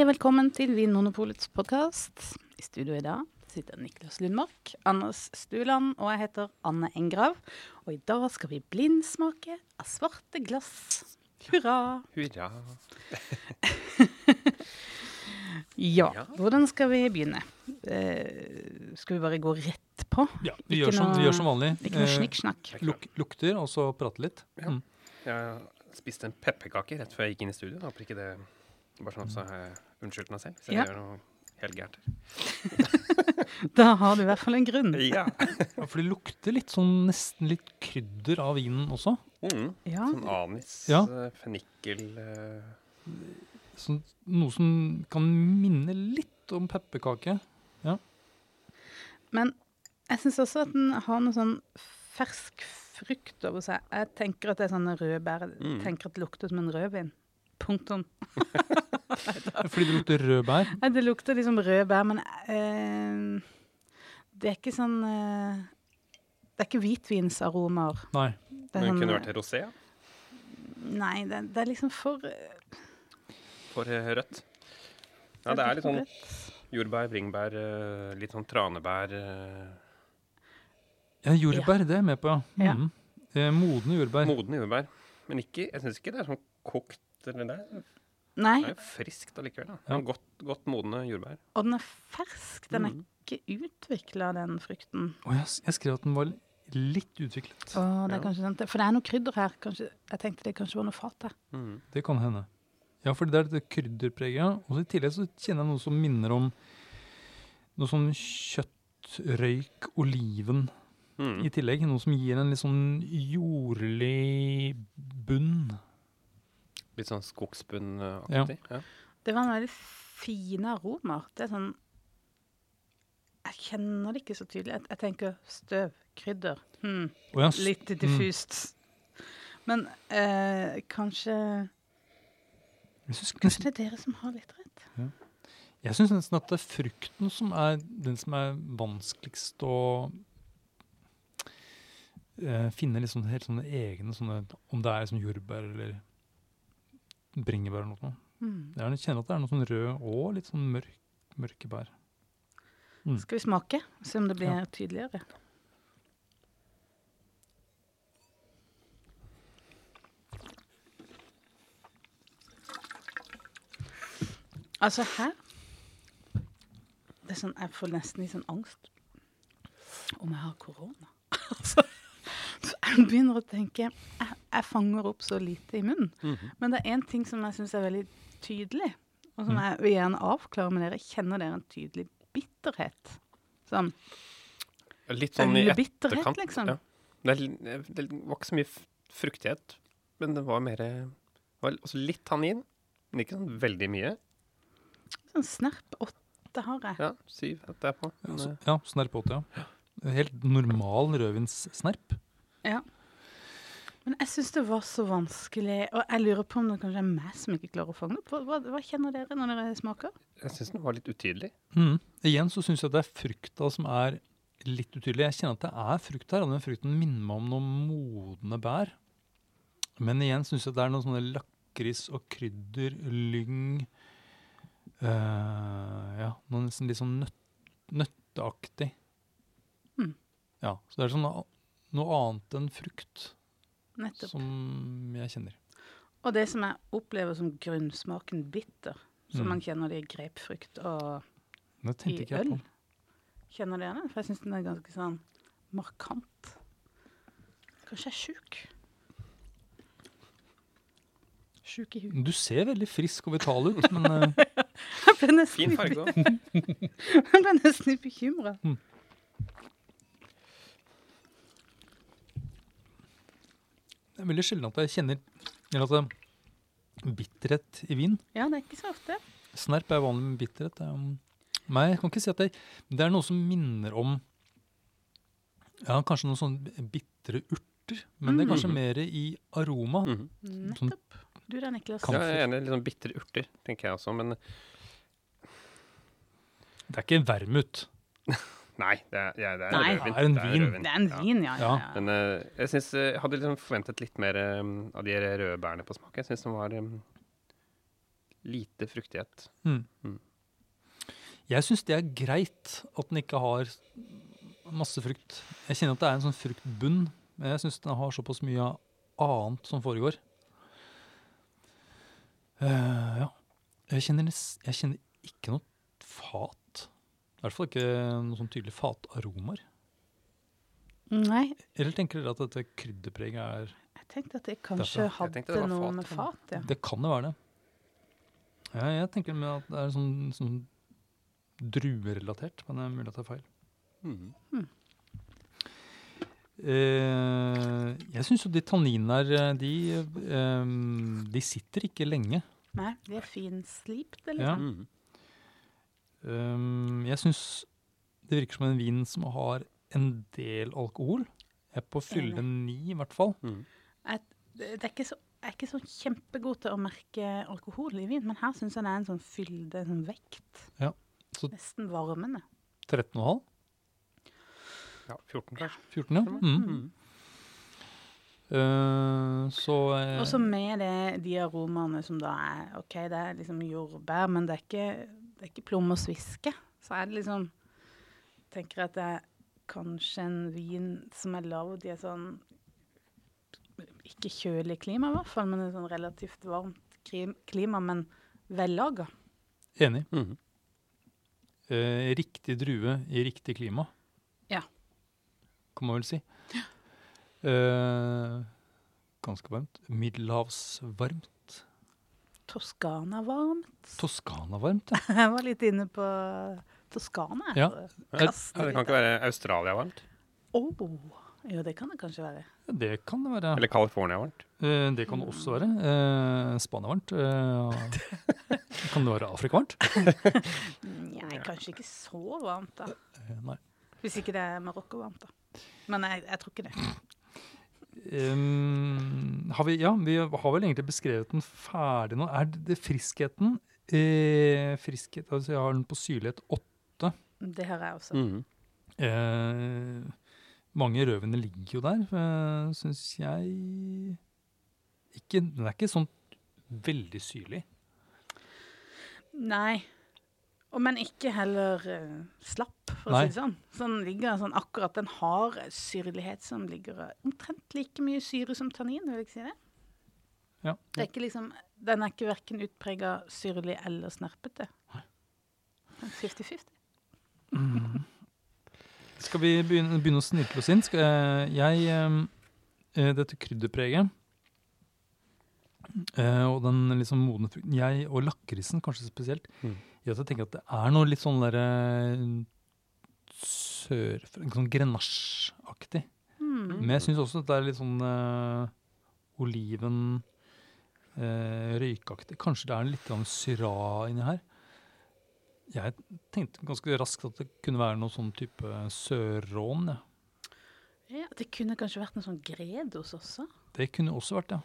Hei og velkommen til Vinmonopolets podkast. I studio i dag sitter Niklas Lundmark, Anders Stuland og jeg heter Anne Engrav. Og i dag skal vi blindsmake av svarte glass. Hurra! Hurra. Ja, hvordan skal vi begynne? Eh, skal vi bare gå rett på? Ja, vi, gjør som, vi gjør som vanlig. Ikke noe Eh, snikksnakk. luk, lukter, og så prate litt. Ja. Mm. Jeg spiste en pepperkake rett før jeg gikk inn i studio. Håper ikke det Bare sånn så jeg unnskyldt meg selv hvis jeg Ja. gjør noe helt gærent. Da har du i hvert fall en grunn. Ja. Ja, for det lukter litt sånn nesten litt krydder av vinen også. Mm. Ja, Sånn anis, Ja. eh, fennikel uh... Sånn, noe som kan minne litt om pepperkake. Men jeg syns også at den har noe sånn fersk frukt over seg. Jeg tenker at det er sånne rødbær. Mm. tenker at det lukter som en rødvin. Punktum. Fordi det lukter rødbær. Nei, det lukter liksom rødbær, men eh, det er ikke sånn eh, Det er ikke hvitvinsaromaer. Nei. Det er Men sånn, kunne vært rosé ja. Nei, det, det er liksom for eh, for eh, rødt. Ja, det er litt sånn jordbær, bringebær, eh, litt sånn tranebær. eh, Ja, jordbær, det er jeg med på, ja. Ja. Eh, modne jordbær. Modne jordbær. Men ikke, jeg syns ikke det er sånn kokt eller det. er- Nei, Det er jo friskt allikevel. da. Ja. Godt, godt modne jordbær. og den er fersk. Den er Mm. ikke utvikla, den frukten. Å, jeg, jeg skrev at den var litt utviklet. Å, det er Ja. kanskje sant. For det er noe krydder her. Kanskje, jeg tenkte det kanskje var noe fat her. Mm. Det kan hende. Ja, for det er dette krydderpreget. Og i tillegg så kjenner jeg noe som minner om noe sånn kjøttrøyk, oliven Mm. i tillegg. Noe som gir en litt sånn jordlig bunn. Litt sånn skogsbunnaktig. Ja. Det var en veldig fine aroma. Det er sånn Jeg kjenner det ikke så tydelig. Jeg, jeg tenker støv, krydder. Hmm. Oh, yes. Litt diffust. Men eh, kanskje Kanskje det er dere som har litt rett? jeg syns nesten at det er frukten som er den som er vanskeligst å eh, finne sånn, helt sånne egne sånne Om det er liksom jordbær eller bringebær eller noe. Hmm. Jeg kjenner at det er noe sånn rød og litt sånn mørk, mørke bær. Skal vi smake? Se om det blir Ja. tydeligere. Altså her Det er sånn, Jeg får nesten litt sånn angst om jeg har korona. Altså, begynner å tenke jeg, jeg fanger opp så lite i munnen. Mhm. Men det er én ting som jeg syns er veldig tydelig, og som Mm. jeg vil gjerne avklare med dere. Kjenner dere en tydelig bitterhet? Sånn Litt sånn i etterkant. liksom? Ja. Det, er det var ikke så mye fruktighet, men det var mer var litt tannin, men ikke sånn veldig mye. Sånn snerp åtte har jeg. Ja, syv etterpå. det er på. Ja, Men, så, eh, ja snerp 80, ja. Helt normal rødvinssnerp. Men jeg syns det var så vanskelig, og jeg lurer på om det kanskje er meg som ikke klarer å fange det opp. Hva, hva, hva kjenner dere når dere smaker? jeg syns den var litt utydelig. Mm. Igjen så syns jeg det er frukta som er litt utydelig. Jeg kjenner at det er frukt her, og den frukten minner meg om noen modne bær. Men igjen syns jeg det er noen sånne lakris og krydder, lyng uh, Ja, noe nesten litt sånn nøtt, nøtteaktig. Mm. Ja, så det er sånn noe annet enn frukt Nettopp. som jeg kjenner. Og det som jeg opplever som grunnsmaken bitter, som Mm. man kjenner det i grapefrukt og I ikke jeg på. øl? Kjenner dere det? For jeg syns den er ganske sånn markant. Kanskje jeg er sjuk? Sjuk i huet. Du ser veldig frisk og vital ut, men uh... Jeg ble nesten Fin farge òg. Jeg ble nesten bekymra. bekymra. Det er veldig sjelden at jeg kjenner eller at bitterhet i vin. Ja, det er ikke så ofte. Snerp er vanlig med bitterhet. Det er, um, nei, jeg kan ikke si at det, det er noe som minner om ja, kanskje noen sånne bitre urter. Men det er kanskje Mhm. mer i aroma. Mhm. Nettopp. Du da, Niklas. Kan- Ja, jeg er enig. Litt sånn bitre urter, tenker jeg også. Men Det er ikke vermut. nei, det er, ja, det er Nei. rødvin. Det er en Det vin. rødvin. Det er en Ja. vin, ja. ja, Ja. ja. Men uh, jeg synes, jeg hadde liksom forventet litt mer um, av de røde bærene på smak. Jeg syns den var um, lite fruktighet. Mm. Mm. Jeg syns det er greit at den ikke har masse frukt. Jeg kjenner at det er en sånn fruktbunn, men jeg syns den har såpass mye annet som foregår. Uh, ja. Jeg kjenner, jeg kjenner ikke noe fat. I hvert fall ikke noe sånn tydelig fataromaer. Nei, Eller tenker dere at dette krydderpreget er jeg tenkte at det kanskje Derfor. Hadde det noe fat, med fat, ja. Det kan jo være det. Ja, jeg tenker med at det er sånn, sånn druerelatert, men det er mulig at det er feil. Mm. Uh, jeg syns jo de tanninene her, eh, de, eh, de sitter ikke lenge. Nei, de er finslipte, Ja. liksom. Mm. Um, jeg syns det virker som en vin som har en del alkohol. Jeg er på fylle ni, i hvert fall. Mm. Jeg, det det er ikke så, jeg er ikke så kjempegod til å merke alkohol i vin, men her syns jeg det er en sånn fylde, en sånn vekt. Så Nesten varmende. 13,5? Ja, 14 kanskje. 14, ja. Mm. Mm. Uh, så eh, Og så med det, de aromaene som da er OK, det er liksom jordbær, men det er ikke, det er ikke plom og sviske. Så er det liksom Tenker at det er kanskje en vin som er lagd i et sånn Ikke kjølig klima, i hvert fall, men et sånn relativt varmt klima, men vellaga. Enig. Mm. Eh, riktig drue i riktig klima. Ja. Kan man vel si. Eh, ganske varmt. Middelhavsvarmt. Toskana-varmt. Toskana-varmt, ja. Jeg var litt inne på Toskana. Ja. Ja, det kan ikke være Australia varmt. Oh, jo, det kan det kanskje være. Det kan det være. Eller California varmt. Eh, det kan det også være. Eh, Spania varmt. Eh, kan det være Afrika varmt? Nei, kanskje ikke så varmt, da. Eh, nei. Hvis ikke det er Marokko varmt, da. Men jeg, jeg tror ikke det. Um, har vi, ja, vi har vel egentlig beskrevet den ferdig nå. Er det friskheten eh, Friskhet, altså Jeg har den på syrlighet 8. Det har jeg også. Mm. Eh, mange rødviner ligger jo der, uh, syns jeg. Ikke, den er ikke sånn veldig syrlig. Nei. Og, men ikke heller uh, slapp, for Nei. å si det sånn. Så den ligger sånn akkurat Den har syrlighet som ligger eh, omtrent like mye syre som tannin, vil jeg si det. Ja. Det er ikke liksom, den er ikke verken utprega syrlig eller snerpete. 50-50. Skal vi begynne, begynne å snirkle oss inn? Skal jeg, jeg eh, eh, Dette krydderpreget eh, og den liksom modne frukten Jeg, og lakrisen kanskje spesielt, Mm. Gjør at jeg tenker at det er noe litt sånn derre sør... Sånn grenasjeaktig. Mm. Men jeg syns også at det er litt sånn uh, oliven uh, røykaktig. Kanskje det er litt syra inni her. Jeg tenkte ganske raskt at det kunne være noe sånn type sørrån. Ja. Ja, det kunne kanskje vært noe sånn gredos også. Det kunne også vært, ja.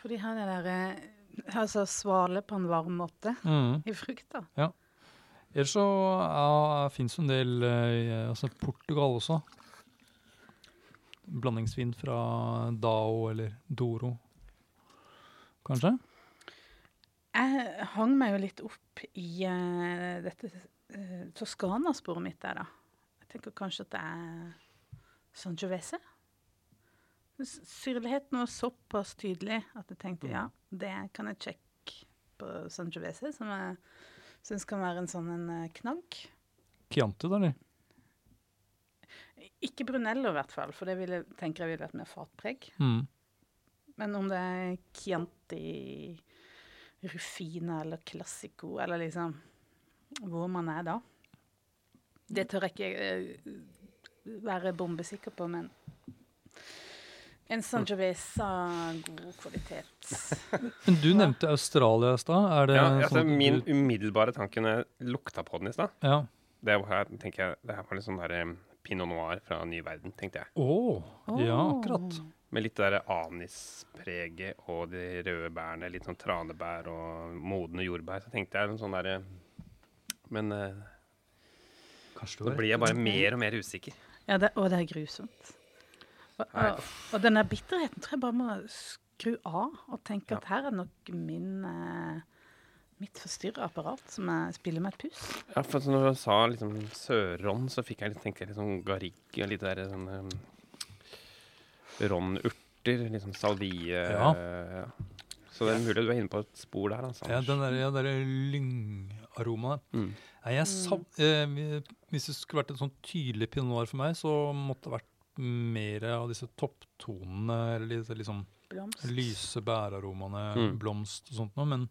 Fordi her er det der eh, Altså svale på en varm måte Mm. i frukta. Ellers så ja, fins jo en del i Altså Portugal også. Blandingsvin fra Dao eller Doro, kanskje? Jeg hang meg jo litt opp i uh, dette uh, Toskana-sporet mitt der, da. Jeg tenker kanskje at det er Sangiovese. Syrligheten var såpass tydelig at jeg tenkte ja, det kan jeg sjekke på Sangiovese, som jeg syns kan være en sånn en eh, knagg. Chianti, da, eller? Ikke Brunello i hvert fall, for det ville, tenker jeg ville vært mer fatpreg. Mm. Men om det er Chianti, Rufina eller Classico, eller liksom hvor man er da, det tør jeg ikke eh, være bombesikker på, men en Sangiovese av god kvalitet. Men du nevnte Australia i stad. Er det Ja, sånn altså, at min umiddelbare tanke når jeg lukta på den i stad, Ja. det var, tenker jeg, det her var litt sånn der pinot noir fra Ny Verden, tenkte jeg. Oh, ja, akkurat. Med litt det anispreget og de røde bærene, litt sånn tranebær og modne jordbær. Så tenkte jeg en sånn derre Men eh, nå blir jeg bare mer og mer usikker. Ja, det, og det er grusomt. Og, og, og denne bitterheten tror jeg bare må skru av og tenke Ja. at her er nok min eh, mitt forstyrra apparat som jeg spiller med et pus. Ja, for når du sa liksom Sør-Ron, så fikk jeg litt, tenkte jeg litt sånn garrigg og litt der sånn um, Ron-urter, liksom salvie Ja. ja. Så det er mulig du er inne på et spor der, altså. Ja, den der, ja, der lyngaromaen. Mm. Nei, jeg sav, eh, hvis det skulle vært en sånn tydelig pinot noir for meg, så måtte det vært mer av disse topptonene, eller disse liksom Blomst. lyse bæraromaene, Mm. blomst og sånt noe. Men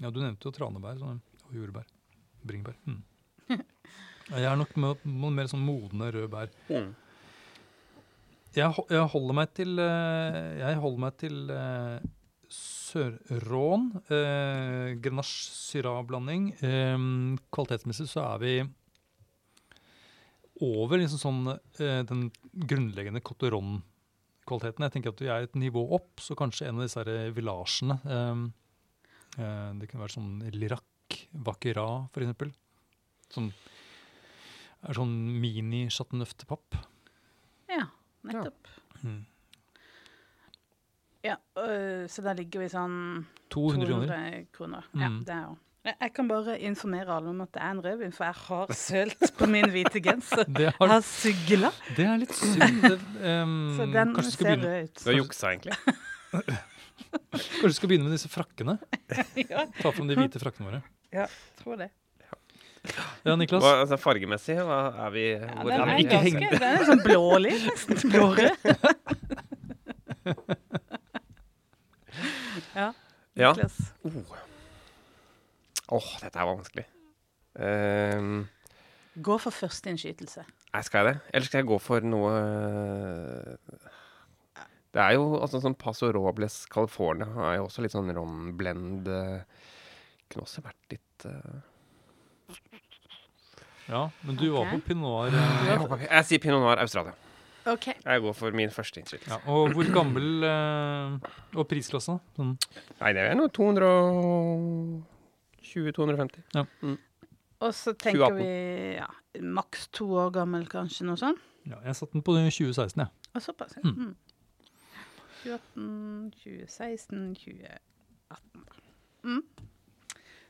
ja, du nevnte jo tranebær sånn, og jordbær. Bringebær. Mm. Jeg er nok med, mer sånn modne røde bær. Mm. Jeg, jeg holder meg til eh, Jeg holder meg til eh, Sør-Rhône. Eh, Grenache Syrah-blanding. Eh, kvalitetsmessig så er vi over liksom sånn eh, den grunnleggende Cotteron-kvaliteten. Jeg tenker at vi er et nivå opp, så kanskje en av disse villasjene eh, eh, Det kunne vært sånn Lirac, Vaquera for eksempel. Som er sånn mini-chateauneuf-papp. Ja, nettopp. Mm. Ja, øh, så da ligger vi sånn 200 kroner. 200 kroner. Ja, Mm. det er jo. Jeg, kan bare informere alle om at det er en rødvin, for jeg har sølt på min hvite genser. Det, Jeg har, har sugla, det er litt synd. Det, em, så den ser rød ut. Du har juksa, egentlig. kanskje du skal begynne med disse frakkene? ja, Ta fram de hvite frakkene våre. Ja, tror det. Ja, Niklas? Hva, altså, fargemessig, hva er vi Ja, hvor den er er vi? ikke ganske, den er sånn blålig, nesten blårød. ja, Niklas. Ja. Niklas. Åh, oh, dette er vanskelig. Um, Gå for første innskytelse. Nei, skal jeg det? Eller skal jeg gå for noe Det er jo altså sånn Paso Robles California er jo også litt sånn rom-blend... eh, Kunne også vært litt uh... Ja, men du var Ok. på pinot noir. jeg, eh, jeg sier Pinot Noir Australia. OK. Jeg går for min første innskytelse. Ja, og hvor gammel uh, Og prisklasse? Sånn. Nei, det er noe 220-250. Og så tenker vi ja, maks to år gammel, kanskje, noe sånt. Ja, jeg satte den på 2016, jeg. Og såpass, ja. Mm. Mm. 2018, 2016, 2018. Mm.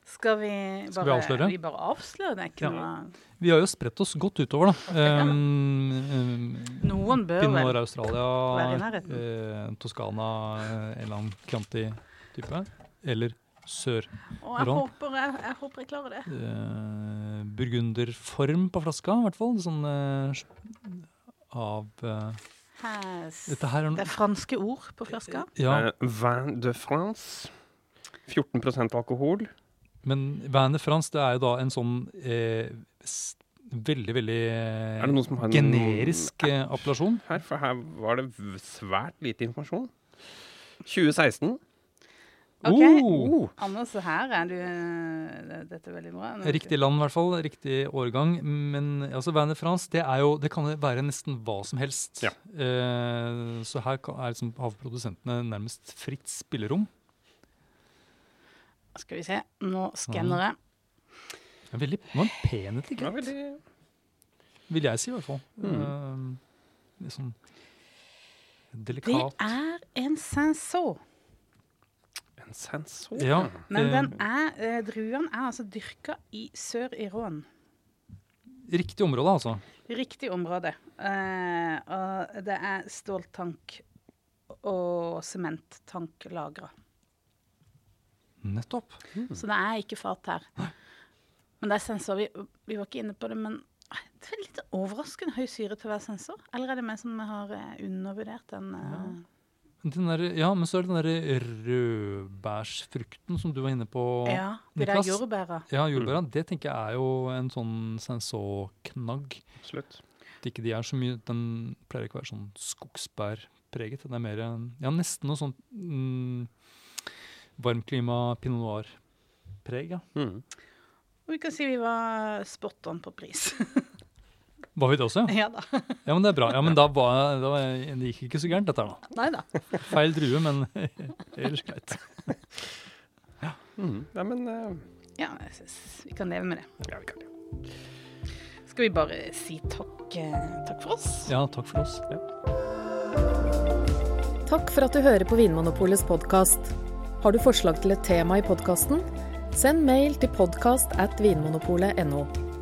Skal vi bare Skal vi avsløre? Vi bare avslører det. Ikke Ja. noe Vi har jo spredt oss godt utover, da. Um, um, Noen bør Pinot vel Noir være i nærheten. eh, Toskana, eh, en eller annen Chianti-type. Eller Sør. Og jeg håper jeg, jeg håper jeg klarer det. Uh, burgunderform på flaska, i hvert fall. Sånn uh, av uh, Dette her er det er franske ord på flaska. Ja, Vin de France. 14% alkohol. men Vin de France, det er jo da en sånn eh, veldig, veldig Er det noen som har generisk appellasjon. her? For her var det svært lite informasjon. 2016. Ok. Oh! Oh. Anders, her er du Dette er veldig bra. Nå- Riktig land, i hvert fall. Riktig årgang. Men altså, Van de France det, er jo, det kan være nesten hva som helst. Ja. Eh, så her kan, er liksom, har produsentene nærmest fritt spillerom. Skal vi se. Nå skanner jeg. Det er veldig, det var en pen etikett, veldig vil jeg si i hvert fall. Mm. Eh, liksom delikat. Det er en Saint-Saut. En sensor. Ja. Men Eh, den er, eh, druen er altså dyrka i sør i Rån. Riktig område, altså. Riktig område. Eh, og det er ståltank og sementtank lagra. Nettopp. Så det er ikke fat her. Men det er sensor. Vi, vi var ikke inne på det, men eh, det er litt overraskende høy syre til å være sensor. Eller er det meg som har eh, undervurdert den? eh, Den der, ja, men så er det den der rødbærsfrukten som du var inne på. ja, det der jordbæra. Ja, jordbæra. Det tenker jeg er jo en sånn sensor-knagg. Absolutt. At ikke de er så mye Den pleier ikke å være sånn skogsbærpreget. Den er mer Ja, nesten noe sånn mm, varmklima pinot noir-preg, ja. Mm. Og vi kan si vi var spot on på pris. Var vi det også, ja? ja da. Ja, men det er bra. Ja, men da var, da var Det gikk ikke så gærent, dette her, da. Nei da. Feil drue, men ellers greit. Mm. Ja, men uh... Ja, jeg syns vi kan leve med det. Ja, vi kan det. Skal vi bare si takk, eh, takk for oss? Ja, takk for oss. Takk for at du hører på Vinmonopolets podkast. Har du forslag til et tema i podkasten? Send mail til podkast at vinmonopolet.no.